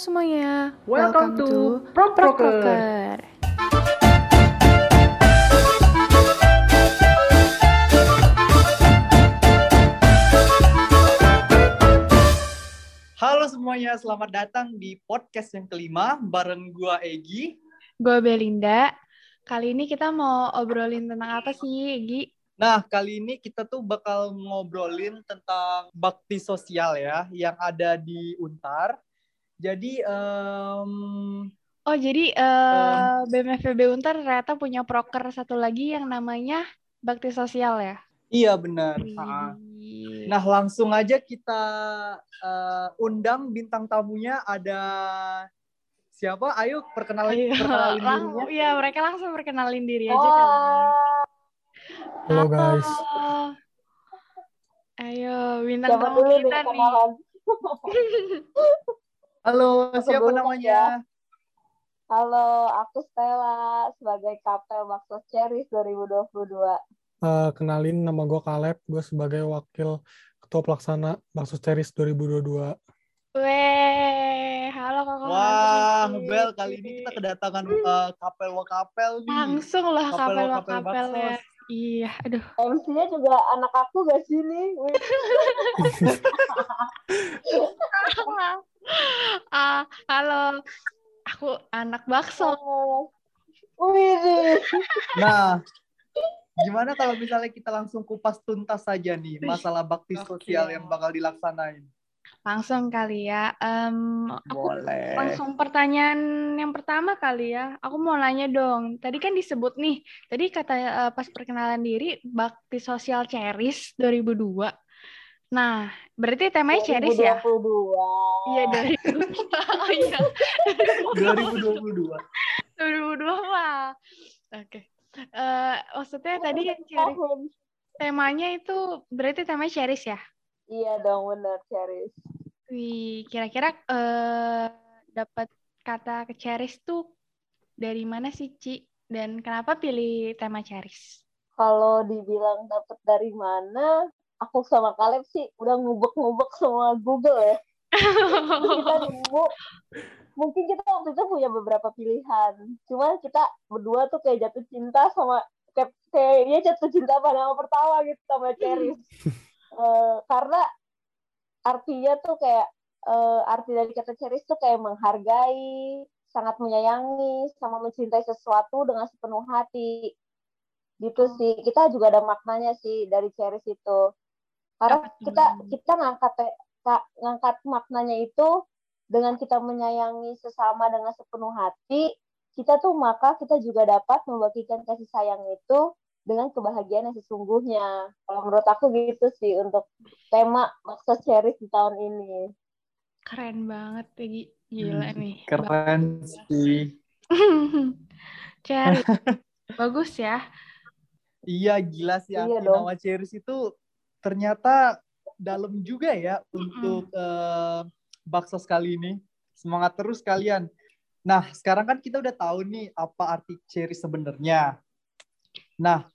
semuanya. Welcome, to Prok Proker. Proker. Halo semuanya, selamat datang di podcast yang kelima bareng gua Egi. Gue Belinda. Kali ini kita mau obrolin tentang apa sih, Egi? Nah, kali ini kita tuh bakal ngobrolin tentang bakti sosial ya, yang ada di Untar. Jadi, em, Oh, jadi eh BMFB Untar ternyata punya proker satu lagi yang namanya Bakti Sosial ya? iya benar. Wih. Nah, langsung aja kita eh, undang bintang tamunya ada siapa? Ayo perkenalan Ayo, perkenalin lang- dirinya. ya mereka langsung perkenalin diri aja kali. Halo guys. Ayo, bintang Siapa tamu kita nih. Halo, siapa namanya? Halo, aku Stella sebagai Kapel Bakso Ceris 2022. Eh, kenalin nama gue Kaleb, gue sebagai wakil ketua pelaksana Bakso Ceris 2022. Weh, halo kakak. Wah, Bel, kali ini kita kedatangan eh, kapel wakapel nih. langsung lah Kapel kapel wakapel kapel ya. Iya, aduh. MC-nya juga anak aku gak sih nih? Ah, halo. Aku anak bakso. Wih, nih. Nah, gimana kalau misalnya kita langsung kupas tuntas saja nih masalah bakti Oke. sosial yang bakal dilaksanain? Langsung kali ya. Em, aku Boleh. langsung pertanyaan yang pertama kali ya. Aku mau nanya dong. Tadi kan disebut nih, tadi kata eh, pas perkenalan diri Bakti Sosial Ceris 2002. Nah, berarti temanya Ceris ya? 2022. Iya, dari Oh iya, 2022. 2002 mah. Oke. Eh, maksudnya tadi yang Ceris temanya itu berarti temanya Ceris ya? Iya dong, bener, Ceris. Wih, kira-kira eh dapat kata ke Ceris tuh dari mana sih, Ci? Dan kenapa pilih tema Ceris? Kalau dibilang dapet dari mana, aku sama Kaleb sih udah ngubek-ngubek semua Google ya. Kita nemu mungkin kita waktu itu punya beberapa pilihan. Cuman kita berdua tuh kayak jatuh cinta sama kayak kayaknya jatuh cinta pada yang pertama gitu sama Ceris Eh, karena artinya tuh kayak eh, arti dari kata Ceris tuh kayak menghargai sangat menyayangi sama mencintai sesuatu dengan sepenuh hati. Gitu sih. Kita juga ada maknanya sih dari Ceris itu karena kita kita ngangkat ka- ngangkat maknanya itu dengan kita menyayangi sesama dengan sepenuh hati, kita tuh maka kita juga dapat membagikan kasih sayang itu dengan kebahagiaan yang sesungguhnya. Kalau menurut aku gitu sih untuk tema Bakso Ceris di tahun ini. Keren banget, Peggy. Gila Hmm, nih. Keren sih. Ceris. Bagus ya. Iya, gila sih Iya nama Ceris itu ternyata dalam juga ya untuk eh, bakso kali ini. Semangat terus kalian. Nah, sekarang kan kita udah tahu nih apa arti Ceris sebenarnya. Nah,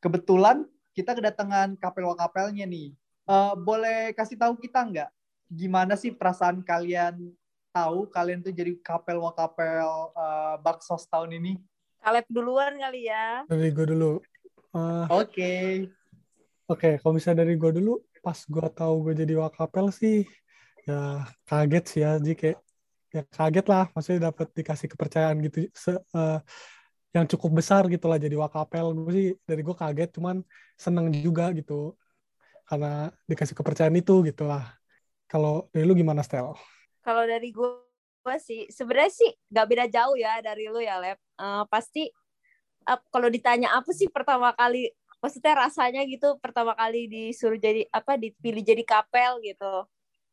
kebetulan kita kedatangan kapel-kapelnya nih. Eh, boleh kasih tahu kita nggak gimana sih perasaan kalian tahu kalian tuh jadi kapel wakapel eh, bakso tahun ini? Kaleb duluan kali ya. Dari gue dulu. Eh, Oke. Oke, kalau misalnya dari gue dulu, pas gue tahu gue jadi wakapel sih, ya kaget sih ya, jadi kayak ya kaget lah, maksudnya dapat dikasih kepercayaan gitu, se- eh, yang cukup besar gitu lah jadi wakapel. Gue sih dari gue kaget, cuman seneng juga gitu, karena dikasih kepercayaan itu gitu lah. Kalau dari lu gimana, Stel? Kalau dari gue, gue sih sebenarnya sih nggak beda jauh ya dari lu ya, Leb. Eh, pasti ap- kalau ditanya apa sih pertama kali, maksudnya rasanya gitu pertama kali disuruh jadi apa dipilih jadi kapel gitu.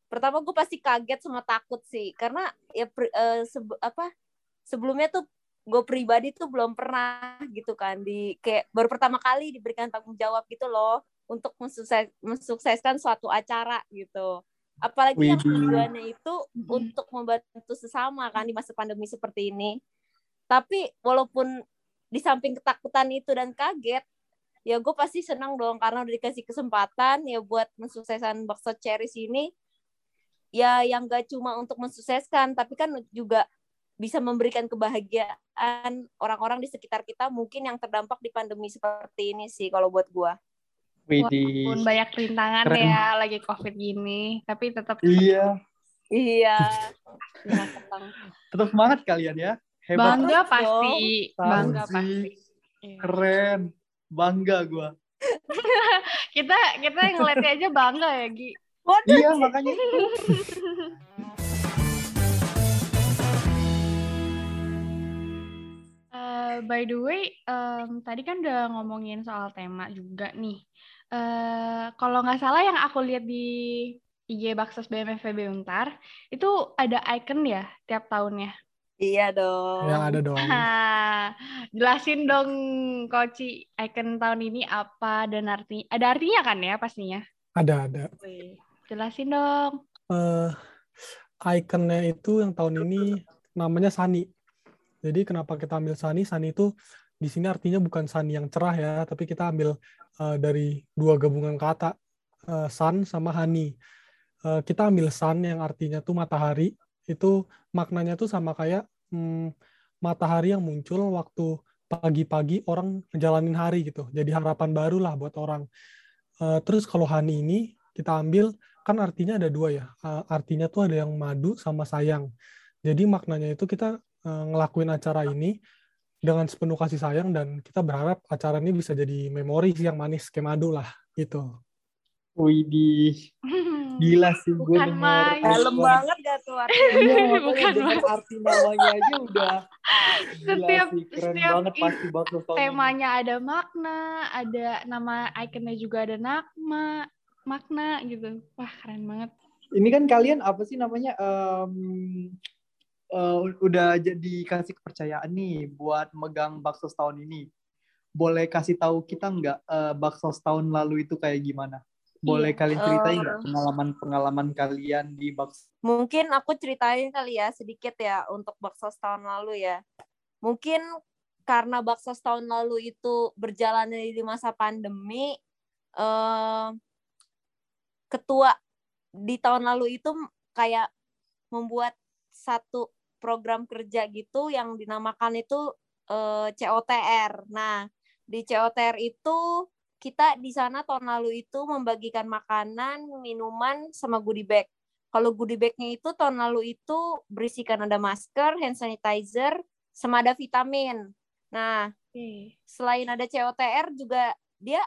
Pertama gue pasti kaget sama takut sih, karena ya pri- sebe- apa sebelumnya tuh gue pribadi tuh belum pernah gitu kan di kayak baru pertama kali diberikan tanggung jawab gitu loh untuk mensukses, mensukseskan suatu acara gitu. Apalagi yang tujuannya itu untuk membantu sesama kan di masa pandemi seperti ini. Tapi walaupun di samping ketakutan itu dan kaget, ya gue pasti senang dong karena udah dikasih kesempatan ya buat mensukseskan bakso Ceris ini ya yang gak cuma untuk mensukseskan tapi kan juga bisa memberikan kebahagiaan orang-orang di sekitar kita mungkin yang terdampak di pandemi seperti ini sih kalau buat gua. Widih. Walaupun banyak rintangan Keren. ya lagi covid gini, tapi tetap Iya, Iya. Ya, ketang. tetap semangat kalian ya. Hebat. bangga pasti, dong. bangga pasti. Iya. Keren. Bangga gua. Kita kita ngeliatnya aja bangga ya Gi. Waduh, Iya, makanya. Eh, by the way, em, tadi kan udah ngomongin soal tema juga nih. Eh, kalau nggak salah yang aku lihat di IG Baksos BMFB Untar, itu ada icon ya tiap tahunnya. Iya dong. Yang ada dong. Jelasin dong, Koci, icon tahun ini apa dan arti, ada artinya kan ya pastinya? Ada, ada. Wih, Jelasin dong. eh ikonnya itu yang tahun ini namanya Sani. Jadi kenapa kita ambil Sani? Sani itu di sini artinya bukan Sani yang cerah ya, tapi kita ambil eh, dari dua gabungan kata eh, Sun sama Hani. Eh, kita ambil Sun yang artinya tuh matahari. Itu maknanya tuh sama kayak hmm, matahari yang muncul waktu pagi-pagi orang ngejalanin hari gitu. Jadi harapan baru lah buat orang. Eh, terus kalau Hani ini kita ambil kan artinya ada dua ya. Uh, artinya tuh ada yang madu sama sayang. Jadi maknanya itu kita uh, ngelakuin acara ini dengan sepenuh kasih sayang dan kita berharap acara ini bisa jadi memori yang manis kayak madu lah gitu. Widih. Gila sih gue Bukan main. Dalam banget gak tuh artinya? Iya, Bukan main. arti namanya aja udah gila Setiap- sih. Keren setiap banget i- pasti bakal tahun ini. Temanya ada makna, ada nama ikonnya juga ada nama, makna gitu. Wah, keren banget. Ini kan kalian apa sih namanya em, eh, udah jadi kasih kepercayaan nih buat megang bakso tahun ini. Boleh kasih tahu kita nggak eh, bakso tahun lalu itu kayak gimana? Boleh Iya. kalian ceritain nggak Eh. pengalaman-pengalaman kalian di bakso? Mungkin aku ceritain kali ya sedikit ya untuk bakso tahun lalu ya. Mungkin karena bakso tahun lalu itu berjalannya di masa pandemi, eh, ketua di tahun lalu itu kayak membuat satu program kerja gitu yang dinamakan itu eh, COTR. Nah, di COTR itu kita di sana tahun lalu itu membagikan makanan, minuman, sama goodie bag. Kalau goodie bag-nya itu tahun lalu itu berisikan ada masker, hand sanitizer, sama ada vitamin. Nah, Oke. selain ada COTR juga dia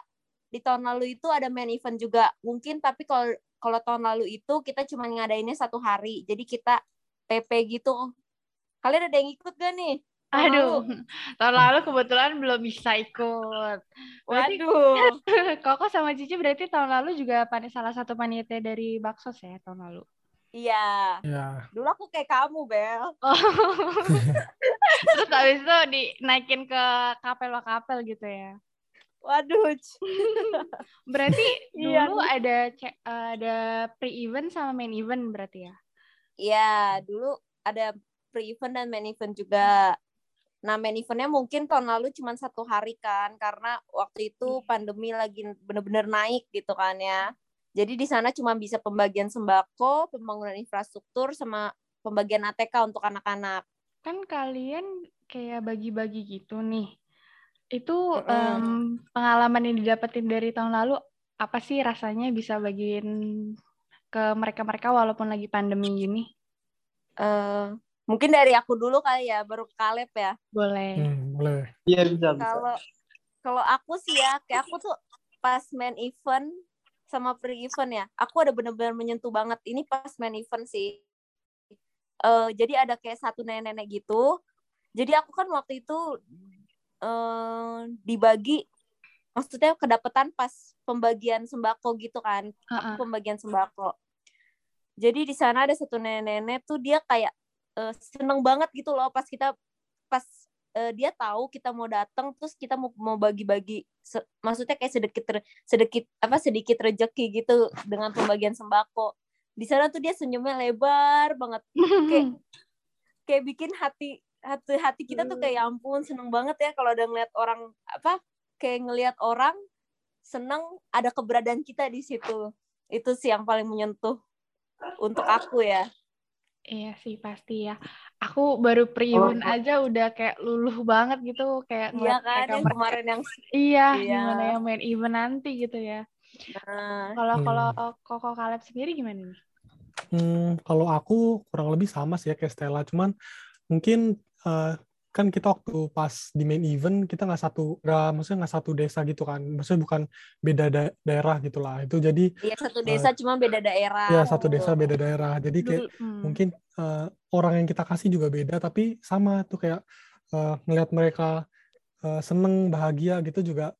di tahun lalu itu ada main event juga. Mungkin tapi kalau kalau tahun lalu itu kita cuma ngadainnya satu hari. Jadi kita PP gitu. Kalian ada yang ikut gak nih? Tahun lalu? Aduh, tahun lalu kebetulan belum bisa ikut. Berarti Waduh. Koko sama Cici berarti tahun lalu juga pan- salah satu panitia dari Baksos ya tahun lalu. Iya. Ya, Dulu aku kayak kamu, Bel. Oh. Terus habis itu dinaikin ke kapel-kapel gitu ya. Waduh. Berarti Iya. dulu ada ada pre-event sama main event berarti ya. Iya, dulu ada pre-event dan main event juga. Nah, main eventnya mungkin tahun lalu cuma satu hari kan, karena waktu itu pandemi lagi bener-bener naik gitu kan ya. Jadi di sana cuma bisa pembagian sembako, pembangunan infrastruktur, sama pembagian ATK untuk anak-anak. Kan kalian kayak bagi-bagi gitu nih. Itu Mm-mm. em, pengalaman yang didapetin dari tahun lalu apa sih rasanya bisa bagiin ke mereka-mereka walaupun lagi pandemi gini? Eh, mungkin dari aku dulu kali ya, baru Kaleb ya. Boleh. hmm, boleh. Iya bisa. Kalau kalau aku sih ya, kayak aku tuh pas main event sama pre-event ya, aku ada bener-bener menyentuh banget. Ini pas main event sih. Eh, jadi ada kayak satu nenek-nenek gitu. Jadi aku kan waktu itu eh dibagi, maksudnya kedapetan pas pembagian sembako gitu kan, Ha-ha. pembagian sembako. Jadi di sana ada satu nenek-nenek tuh dia kayak eh, seneng banget gitu loh pas kita pas eh, dia tahu kita mau datang terus kita mau mau bagi-bagi maksudnya kayak sedikit re- sedikit apa sedikit rejeki gitu dengan pembagian sembako. Di sana tuh dia senyumnya lebar banget kayak kayak bikin hati hati hati kita tuh kayak ya ampun seneng banget ya kalau ada ngeliat orang apa kayak ngelihat orang seneng ada keberadaan kita di situ itu sih yang paling menyentuh untuk aku ya. Iya sih pasti ya. Aku baru pre-event aja udah kayak luluh banget gitu kayak Iya ngeliat kan yang mereka- kemarin yang Iya, Iya. gimana yang main event nanti gitu ya. nah, Kalau Hmm. kalau Koko Kaleb sendiri gimana nih? Hmm, kalau aku kurang lebih sama sih ya kayak Stella, cuman mungkin eh, kan kita waktu pas di main event kita nggak satu, nggak maksudnya nggak satu desa gitu kan, maksudnya bukan beda da- daerah gitulah. Itu jadi iya satu desa cuma beda daerah. ya satu desa beda daerah. Jadi kayak hmm. mungkin eh, orang yang kita kasih juga beda, tapi sama tuh kayak eh, ngelihat mereka eh, seneng bahagia gitu juga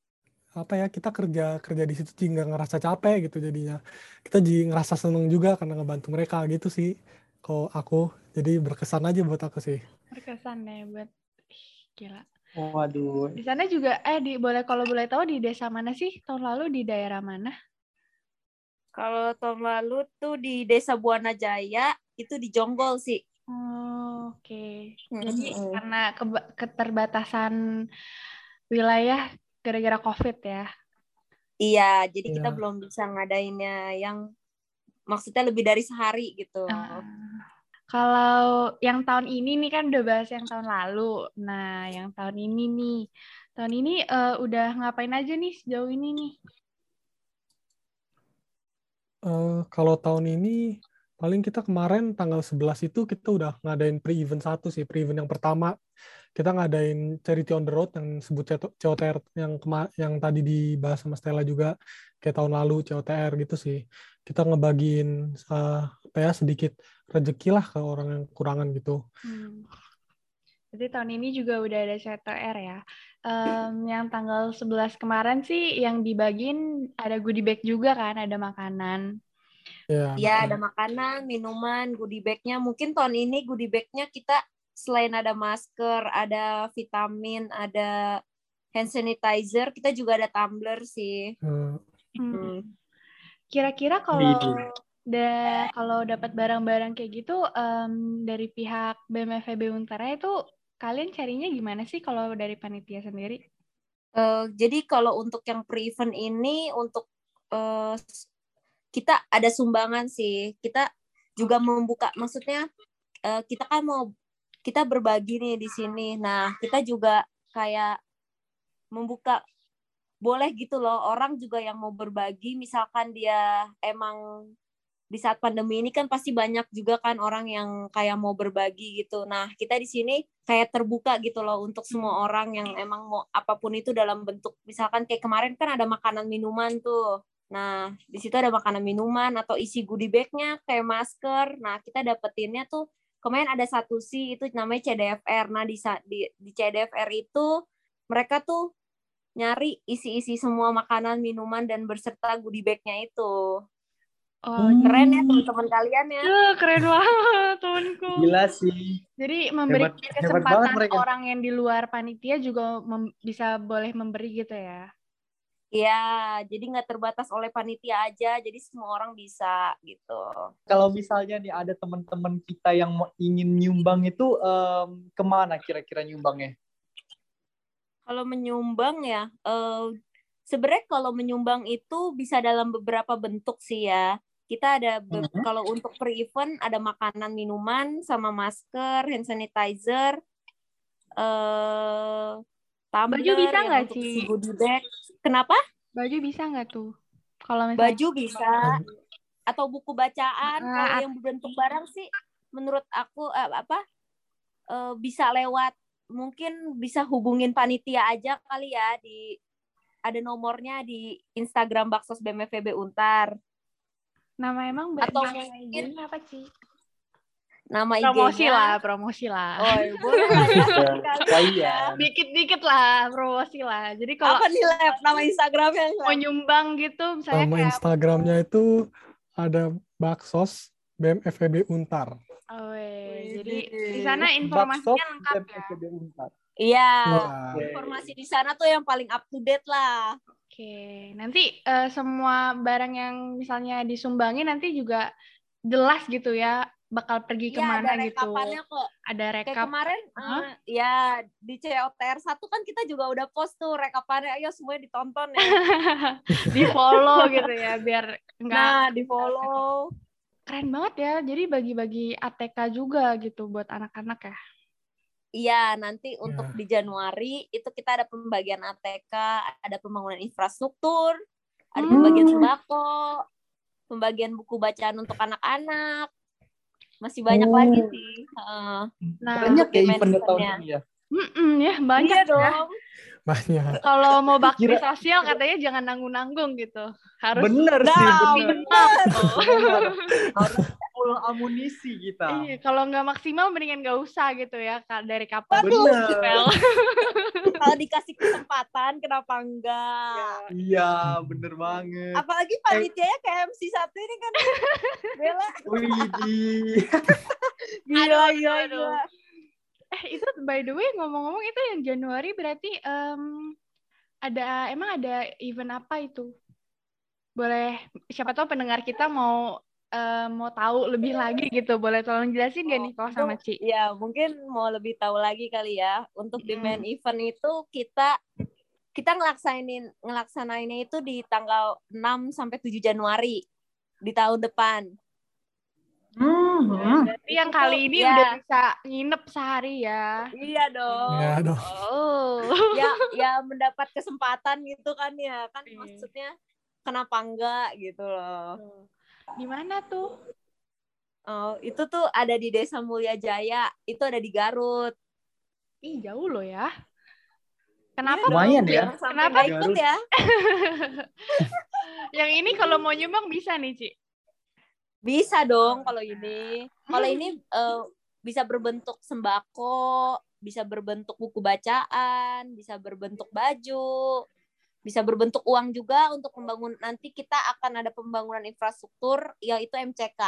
apa ya kita kerja kerja di situ juga nggak ngerasa capek gitu jadinya kita jadi ngerasa seneng juga karena ngebantu mereka gitu sih kalau aku jadi berkesan aja buat aku sih berkesan ya buat gila. Waduh. Di sana juga eh di boleh kalau boleh tahu di desa mana sih? Tahun lalu di daerah mana? Kalau tahun lalu tuh di Desa Buana Jaya itu di Jonggol sih. Oh, oke. Jadi Mm-mm. karena keba- keterbatasan wilayah gara-gara COVID ya. Iya, jadi kita Iya. belum bisa ngadainnya yang maksudnya lebih dari sehari gitu. Ah. Kalau yang tahun ini nih kan udah bahas yang tahun lalu. Nah, yang tahun ini nih, tahun ini eh, udah ngapain aja nih sejauh ini nih? Eh, kalau tahun ini paling kita kemarin tanggal 11 itu kita udah ngadain pre-event satu sih pre-event yang pertama kita ngadain charity on the road yang sebut COTR yang yang tadi dibahas sama Stella juga kayak tahun lalu COTR gitu sih kita ngebagiin apa ya sedikit rezeki lah ke orang yang kurangan gitu Hmm. Jadi tahun ini juga udah ada CTR ya. Em, yang tanggal 11 kemarin sih yang dibagiin ada goodie bag juga kan, ada makanan. ya Iya, betul. ada makanan, minuman, goodie bag-nya. Mungkin tahun ini goodie bag-nya kita selain ada masker, ada vitamin, ada hand sanitizer, kita juga ada tumbler sih. Eh, Hmm. Kira-kira kalau Widih. Da kalau dapat barang-barang kayak gitu em, dari pihak BMFB Untara itu kalian carinya gimana sih kalau dari panitia sendiri? Eh, jadi kalau untuk yang pre-event ini untuk s- kita ada sumbangan sih. Kita juga membuka maksudnya eh, kita kan mau kita berbagi nih di sini. Nah, kita juga kayak membuka boleh gitu loh orang juga yang mau berbagi misalkan dia emang di saat pandemi ini kan pasti banyak juga kan orang yang kayak mau berbagi gitu. Nah, kita di sini kayak terbuka gitu loh untuk semua orang yang emang mau apa pun itu dalam bentuk misalkan kayak kemarin kan ada makanan minuman tuh. Nah, di situ ada makanan minuman atau isi goodie bag-nya kayak masker. Nah, kita dapetinnya tuh kemarin ada satu sih itu namanya CDFR. Nah, di di, di CDFR itu mereka tuh nyari isi-isi semua makanan, minuman dan berserta goodie bag-nya itu. Oh, Hmm. Keren ya teman-teman kalian ya. Duh, keren banget temanku. Gila sih. Jadi memberi Hebat- hebat kesempatan mereka. orang yang di luar panitia juga mem- bisa boleh memberi gitu ya. Iya, jadi nggak terbatas oleh panitia aja, jadi semua orang bisa gitu. Kalau misalnya nih ada teman-teman kita yang mau ingin nyumbang itu em, ke mana kira-kira nyumbangnya? Kalau menyumbang ya, eh, sebenarnya kalau menyumbang itu bisa dalam beberapa bentuk sih ya. Kita ada be- Mhm. kalau untuk pre-event ada makanan, minuman, sama masker, hand sanitizer, eh tumbler Baju bisa nggak, untuk Ci? si goodie bag. Kenapa? Baju bisa nggak tuh? Kalau misalnya Baju bisa atau buku bacaan. Ah, Kalau yang berbentuk barang sih, menurut aku eh, apa eh, bisa lewat mungkin bisa hubungin panitia aja kali ya di ada nomornya di Instagram Baksos BMFB Untar. Nama emang Atau nama mungkin- apa sih? Nama Promosi IG-nya. lah, promosi lah. Oh, iya, boleh lah ya. Sekalian. Dikit-dikit lah, promosi lah. Jadi kalau Apa nih Lep? Nama Instagramnya? Mau nyumbang gitu, misalnya nama kayak Instagramnya itu ada baksos BMFB Untar Oh, Wih, jadi di- sana informasinya lengkap ya. BMFB Unpad. Iya. Nah, Informasi di sana tuh yang paling up to date lah. Oke, nanti eh, semua barang yang misalnya disumbangi nanti juga jelas gitu ya, bakal pergi Iya, ke mana ada gitu. rekapannya kok. Ada Kayak rekap. kemarin, Hah? eh, ya di COTR 1 kan kita juga udah post tuh rekapannya. Ayo semuanya ditonton ya. di follow gitu ya, biar enggak nah, di follow. keren banget ya. Jadi bagi-bagi ATK juga gitu buat anak-anak ya. Iya, nanti untuk Ya. di Januari itu kita ada pembagian ATK, ada pembangunan infrastruktur, ada Hmm. pembagian sembako, pembagian buku bacaan untuk anak-anak. Masih banyak Oh. lagi sih. Heeh. Nah, Banyak ya event event tahun eventnya. ini ya. mm-mm, ya banyak Iya ya. Banyak. Kalau mau bakti Kira- sosial katanya jangan nanggung-nanggung gitu. Harus Bener sih, Nah, bener. maksimal. Bener. Harus full amunisi kita. Iya, kalau nggak maksimal mendingan nggak usah gitu ya dari kapan Bener. Kalau dikasih kesempatan kenapa enggak? Iya, bener banget. Apalagi panitianya kayak MC satu ini kan. Bella. Widih. Gila, Aduh, gila, aduh. gila. Eh itu by the way ngomong-ngomong itu yang Januari berarti em, ada emang ada event apa itu? Boleh siapa tahu pendengar kita mau em, mau tahu lebih lagi gitu. Boleh tolong jelasin gak nih kok sama Ci? Ya, mungkin mau lebih tahu lagi kali ya. Untuk di main event itu kita kita ngelaksanain ngelaksanainnya itu di tanggal 6 sampai 7 Januari di tahun depan. Hmm. Berarti yang kali ini ya. udah bisa nginep sehari ya. Iya dong. Ya dong. Oh. ya ya mendapat kesempatan gitu kan ya. Kan Iya. maksudnya kenapa enggak gitu loh. Di mana tuh? Oh, itu tuh ada di Desa Mulia Jaya, itu ada di Garut. Ih, jauh loh ya. Kenapa? Iya Lumayan dong, ya. Kenapa? ikut ya? yang ini kalau mau nyumbang bisa nih, Ci. Bisa dong kalau ini. Kalau ini eh, bisa berbentuk sembako, bisa berbentuk buku bacaan, bisa berbentuk baju, bisa berbentuk uang juga untuk membangun nanti kita akan ada pembangunan infrastruktur yaitu MCK.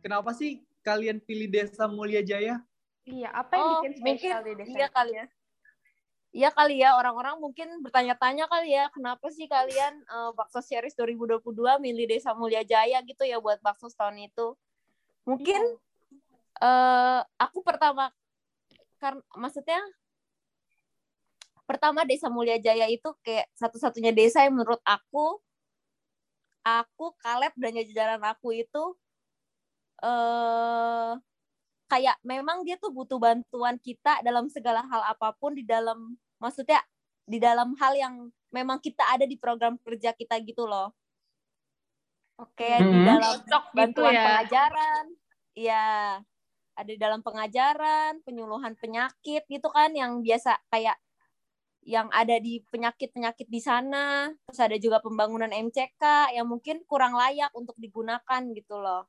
Kenapa sih kalian pilih Desa Mulia Jaya? Iya, apa yang Oh, bikin mungkin spesial di desa? iya kali ya. Iya kali ya orang-orang mungkin bertanya-tanya kali ya kenapa sih kalian eh, Bakso Series 2022 milih Desa Mulia Jaya gitu ya buat bakso tahun itu. Mungkin eh aku pertama karena maksudnya pertama Desa Mulia Jaya itu kayak satu-satunya desa yang menurut aku aku Kaleb dan jajaran aku itu eh kayak memang dia tuh butuh bantuan kita dalam segala hal apa pun di dalam maksudnya di dalam hal yang memang kita ada di program kerja kita gitu loh. Oke, di Hmm. dalam Cocok gitu bantuan ya. pengajaran. Iya. Ada di dalam pengajaran, penyuluhan penyakit gitu kan yang biasa kayak yang ada di penyakit-penyakit di sana. Terus ada juga pembangunan MCK yang mungkin kurang layak untuk digunakan gitu loh.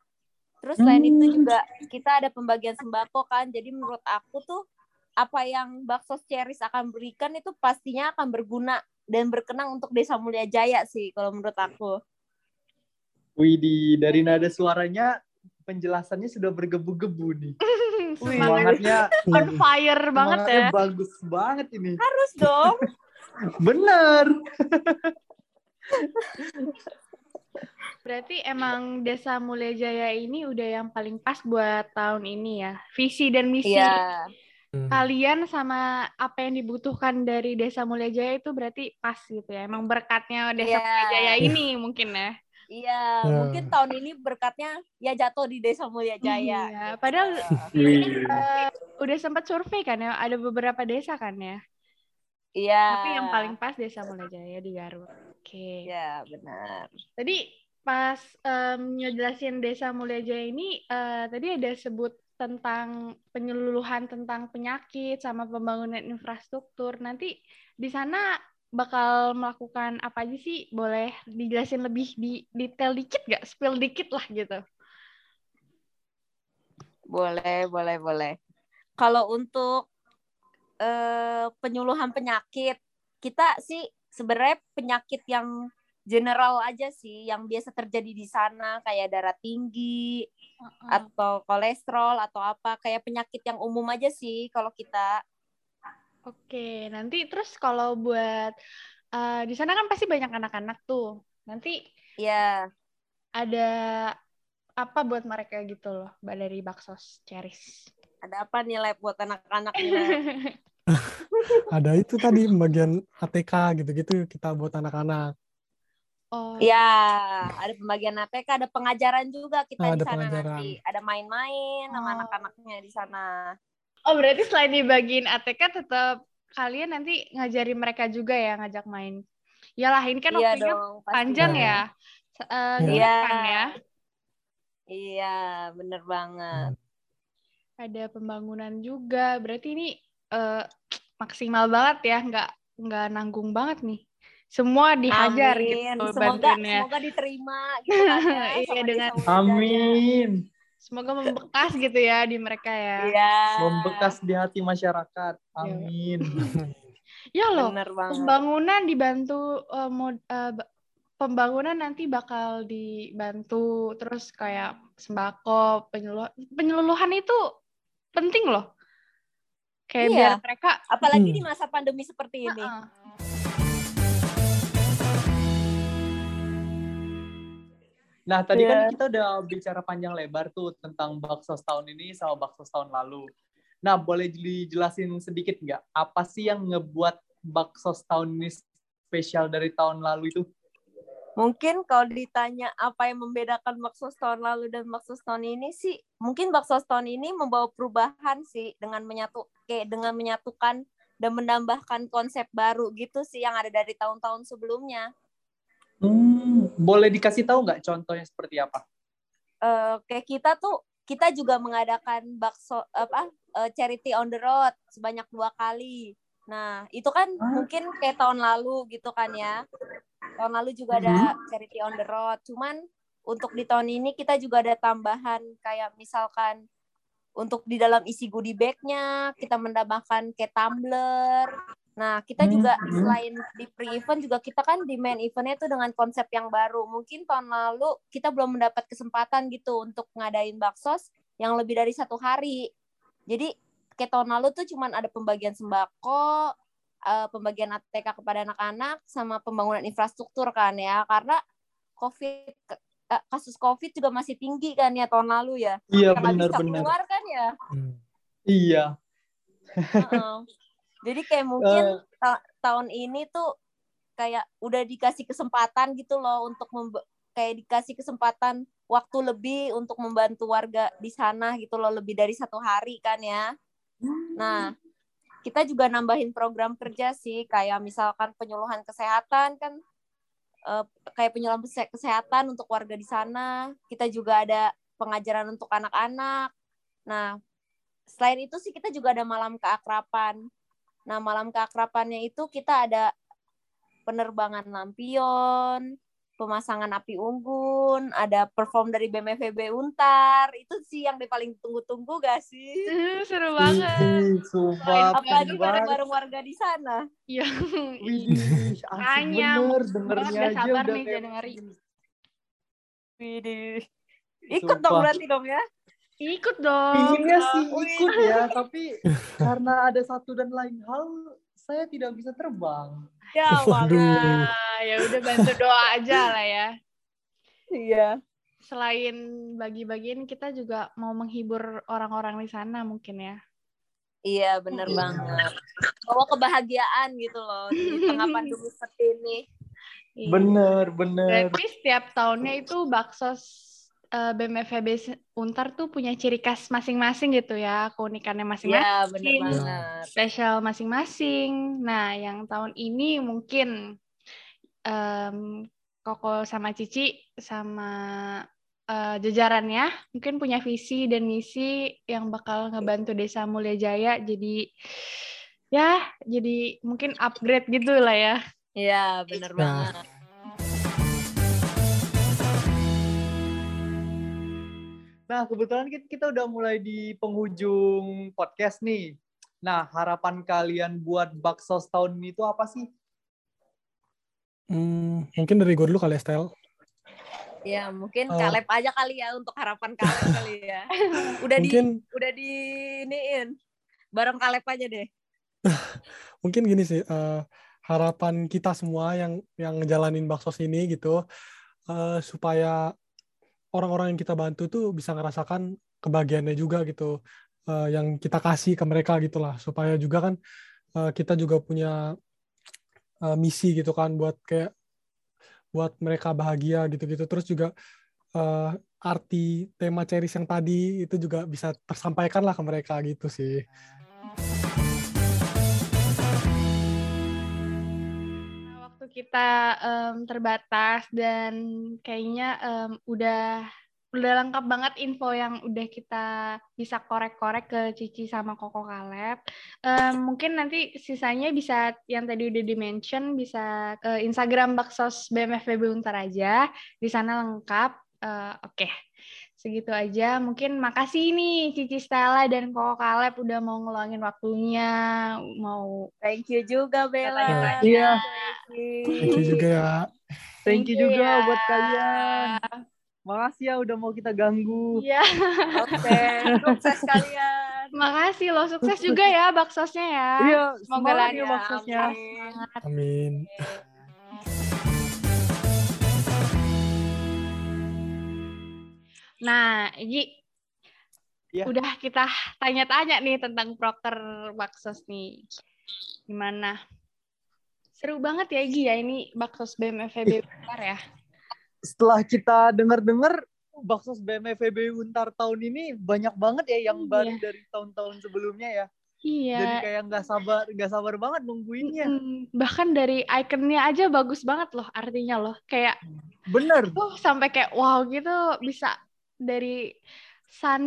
Terus selain itu Hmm. juga kita ada pembagian sembako kan. Jadi menurut aku tuh apa yang Bakso Ceris akan berikan itu pastinya akan berguna dan berkenang untuk Desa Mulia Jaya sih kalau menurut aku. Widih, dari nada suaranya penjelasannya sudah bergebu-gebu nih. Semangat Semangatnya, on fire banget ya. bagus banget ini. Harus dong. Bener. Berarti emang Desa Mulia Jaya ini udah yang paling pas buat tahun ini ya. Visi dan misi Iya. Hmm. kalian sama apa yang dibutuhkan dari Desa Mulia Jaya itu berarti pas gitu ya. Emang berkatnya Desa Iya. Mulia Jaya ini mungkin ya. Iya, Ya. mungkin tahun ini berkatnya ya jatuh di Desa Mulia Jaya. Iya, padahal Wih. eh, udah sempat survei kan ya, ada beberapa desa kan ya. Iya. Tapi yang paling pas Desa Mulia Jaya di Garut. Oke. Iya, benar. Tadi pas em, ngejelasin Desa Mulia Jaya ini, eh, tadi ada sebut tentang penyeluluhan tentang penyakit sama pembangunan infrastruktur. Nanti di sana bakal melakukan apa aja sih? Boleh dijelasin lebih di detail dikit nggak? Spill dikit lah gitu. Boleh, boleh, boleh. Kalau untuk eh, penyuluhan penyakit, kita sih sebenarnya penyakit yang general aja sih, yang biasa terjadi di sana kayak darah tinggi atau kolesterol atau apa, kayak penyakit yang umum aja sih kalau kita. Oke, nanti terus kalau buat eh, di sana kan pasti banyak anak-anak tuh. Nanti Ya, ada apa buat mereka gitu loh, Mbak dari Baksos Ceris. ada apa nih lab buat anak-anak? Ada itu tadi bagian ATK gitu-gitu kita buat anak-anak. Oh. Ya, ada pembagian ATK, ada pengajaran juga kita Ah, di sana pengajaran. nanti. Ada main-main sama Oh. anak-anaknya di sana. Oh, berarti selain dibagiin ATK tetap kalian nanti ngajarin mereka juga ya ngajak main. Yalah, ini kan iya waktunya dong, pasti panjang ya. Eh, Iya. kan ya. Iya, bener banget. Ada pembangunan juga. Berarti ini eh, maksimal banget ya, nggak nggak nanggung banget nih. Semua dihajar Amin. gitu Semoga bantuinnya. semoga diterima gitu kan ya. Iya, dengan-. Amin. Semoga membekas gitu ya di mereka ya. Iya. Membekas di hati masyarakat. Amin. Ya loh, pembangunan dibantu eh, mod- ba- pembangunan nanti bakal dibantu terus kayak sembako penyuluhan penyuluhan itu penting loh kayak Iya. biar mereka Apalagi Hmm. di masa pandemi seperti ini. Heeh. Nah, tadi Iya. kan kita udah bicara panjang lebar tuh tentang bakso tahun ini sama bakso tahun lalu. Nah, boleh dijelasin sedikit nggak? Apa sih yang ngebuat bakso tahun ini spesial dari tahun lalu itu? Mungkin kalau ditanya apa yang membedakan bakso tahun lalu dan bakso tahun ini sih, mungkin bakso tahun ini membawa perubahan sih dengan menyatu kayak dengan menyatukan dan menambahkan konsep baru gitu sih yang ada dari tahun-tahun sebelumnya. Hmm, boleh dikasih tahu nggak contohnya seperti apa? eh kayak kita tuh kita juga mengadakan bakso apa eh, charity on the road sebanyak dua kali. Nah itu kan Ah. mungkin kayak tahun lalu gitu kan ya. Tahun lalu juga ada charity on the road. Cuman untuk di tahun ini kita juga ada tambahan kayak misalkan untuk di dalam isi goodie bag-nya kita menambahkan kayak tumbler. Nah, kita juga Hmm. selain di pre-event juga kita kan di main eventnya itu dengan konsep yang baru. Mungkin tahun lalu kita belum mendapat kesempatan gitu untuk ngadain baksos yang lebih dari satu hari. Jadi kayak tahun lalu tuh cuman ada pembagian sembako, eh, pembagian ATK kepada anak-anak, sama pembangunan infrastruktur kan ya. Karena COVID kasus COVID juga masih tinggi kan ya tahun lalu ya. Iya, nggak bisa benar-benar. keluar kan ya. Hmm. Iya. Heeh. Jadi kayak mungkin Eh, ta- tahun ini tuh kayak udah dikasih kesempatan gitu loh untuk kayak dikasih kesempatan waktu lebih untuk membantu warga di sana gitu loh lebih dari satu hari kan ya. Nah, kita juga nambahin program kerja sih kayak misalkan penyuluhan kesehatan kan eh, kayak kese- kesehatan untuk warga di sana. Kita juga ada pengajaran untuk anak-anak. Nah, selain itu sih kita juga ada malam keakrapan. Nah, malam keakrapannya itu kita ada penerbangan lampion, pemasangan api unggun, ada perform dari BMFB Untar. Itu sih yang paling tunggu-tunggu gak sih? Seru banget sumpah, Apalagi bareng-bareng warga di sana. Iya. Makanya, bener, dengernya aja sabar udah nih kayak Januari. begini. Widih. Ikut dong Sumpah. berarti dong ya. ikut dong Pinginnya sih Wih. ikut ya, tapi karena ada satu dan lain hal, saya tidak bisa terbang. Ya, Waduh. Ya udah bantu doa aja lah ya Iya. selain bagi-bagiin kita juga mau menghibur orang-orang di sana mungkin ya Iya, bener Iya. banget. Bawa kebahagiaan gitu loh di tengah pandemi seperti ini. Iya. Bener, bener. Berarti setiap tahunnya itu bakso eh, BMFB Untar tuh punya ciri khas masing-masing gitu ya, keunikannya masing-masing, Iya, bener banget. spesial masing-masing. Nah, yang tahun ini mungkin em, Koko sama Cici sama eh, jajarannya mungkin punya visi dan misi yang bakal ngebantu Desa Mulia Jaya jadi ya jadi mungkin upgrade gitu lah ya. Iya, bener Ya. banget. Nah, kebetulan kita, kita udah mulai di penghujung podcast nih. Nah, harapan kalian buat bakso tahun ini itu apa sih? Hmm, mungkin dari gue dulu kali ya, Stel. Ya, mungkin Oh. Kaleb aja kali ya untuk harapan Kaleb kali ya. Udah Mungkin di udah di iniin. Bareng Kaleb aja deh. mungkin gini sih eh, harapan kita semua yang yang ngejalanin baksos ini gitu eh, supaya orang-orang yang kita bantu tuh bisa ngerasakan kebahagiaannya juga gitu eh, yang kita kasih ke mereka gitulah supaya juga kan eh, kita juga punya eh, misi gitu kan buat kayak buat mereka bahagia gitu-gitu. Terus juga uh, arti tema Ceris yang tadi itu juga bisa tersampaikan lah ke mereka gitu sih. Nah, waktu kita um, terbatas dan kayaknya um, udah udah lengkap banget info yang udah kita bisa korek-korek ke Cici sama Koko Kaleb. Um, mungkin nanti sisanya bisa yang tadi udah di-mention bisa ke Instagram Baksos BMFB Untar aja. Di sana lengkap. Uh, Oke. Okay. Segitu aja. Mungkin makasih nih Cici Stella dan Koko Kaleb udah mau ngeluangin waktunya. Mau Thank you juga Bella. Iya. Thank you juga ya. Thank you juga ya. buat kalian. Makasih ya udah mau kita ganggu. Iya. Oke, okay. sukses kalian. Makasih loh, sukses juga ya baksosnya ya. Iya, Semoga semangat ya lancar. maksudnya. Semangat. Amin. Nah, Egi, Iya. udah kita tanya-tanya nih tentang proker baksos nih. Gimana? Seru banget ya Egi ya ini baksos BMFB bentar ya. Setelah kita dengar-dengar Baksos BMFB Untar tahun ini banyak banget ya yang Iya. baru dari tahun-tahun sebelumnya ya. Iya. Jadi kayak nggak sabar, nggak sabar banget nungguinnya. Bahkan dari ikonnya aja bagus banget loh artinya loh. Kayak Bener. tuh sampai kayak wow gitu bisa dari Sun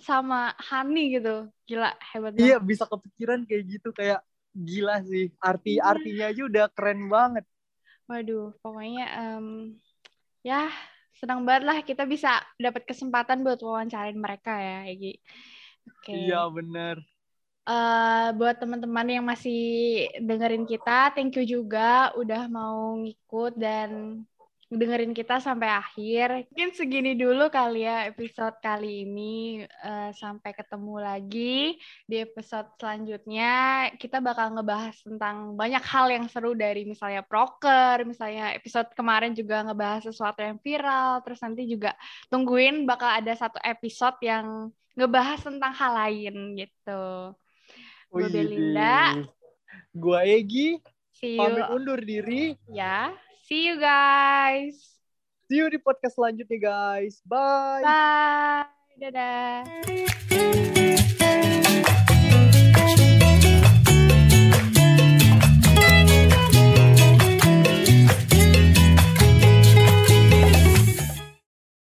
sama Hani gitu. Gila, hebat Iya banget. bisa kepikiran kayak gitu kayak gila sih. Arti Iya. artinya aja udah keren banget. Waduh, pokoknya em, ya senang banget lah kita bisa dapat kesempatan buat wawancarain mereka ya, Egi. Oke. Iya bener. Eh, buat teman-teman yang masih dengerin kita, thank you juga udah mau ngikut dan dengerin kita sampai akhir. Mungkin segini dulu kali ya episode kali ini. Eh, sampai ketemu lagi di episode selanjutnya. Kita bakal ngebahas tentang banyak hal yang seru dari misalnya proker, misalnya episode kemarin juga ngebahas sesuatu yang viral. Terus nanti juga tungguin bakal ada satu episode yang ngebahas tentang hal lain gitu. Gue Wih, Belinda. Gua Egi, See pamit undur diri. ya. See you guys. See you di podcast selanjutnya guys. Bye. Bye. Dadah.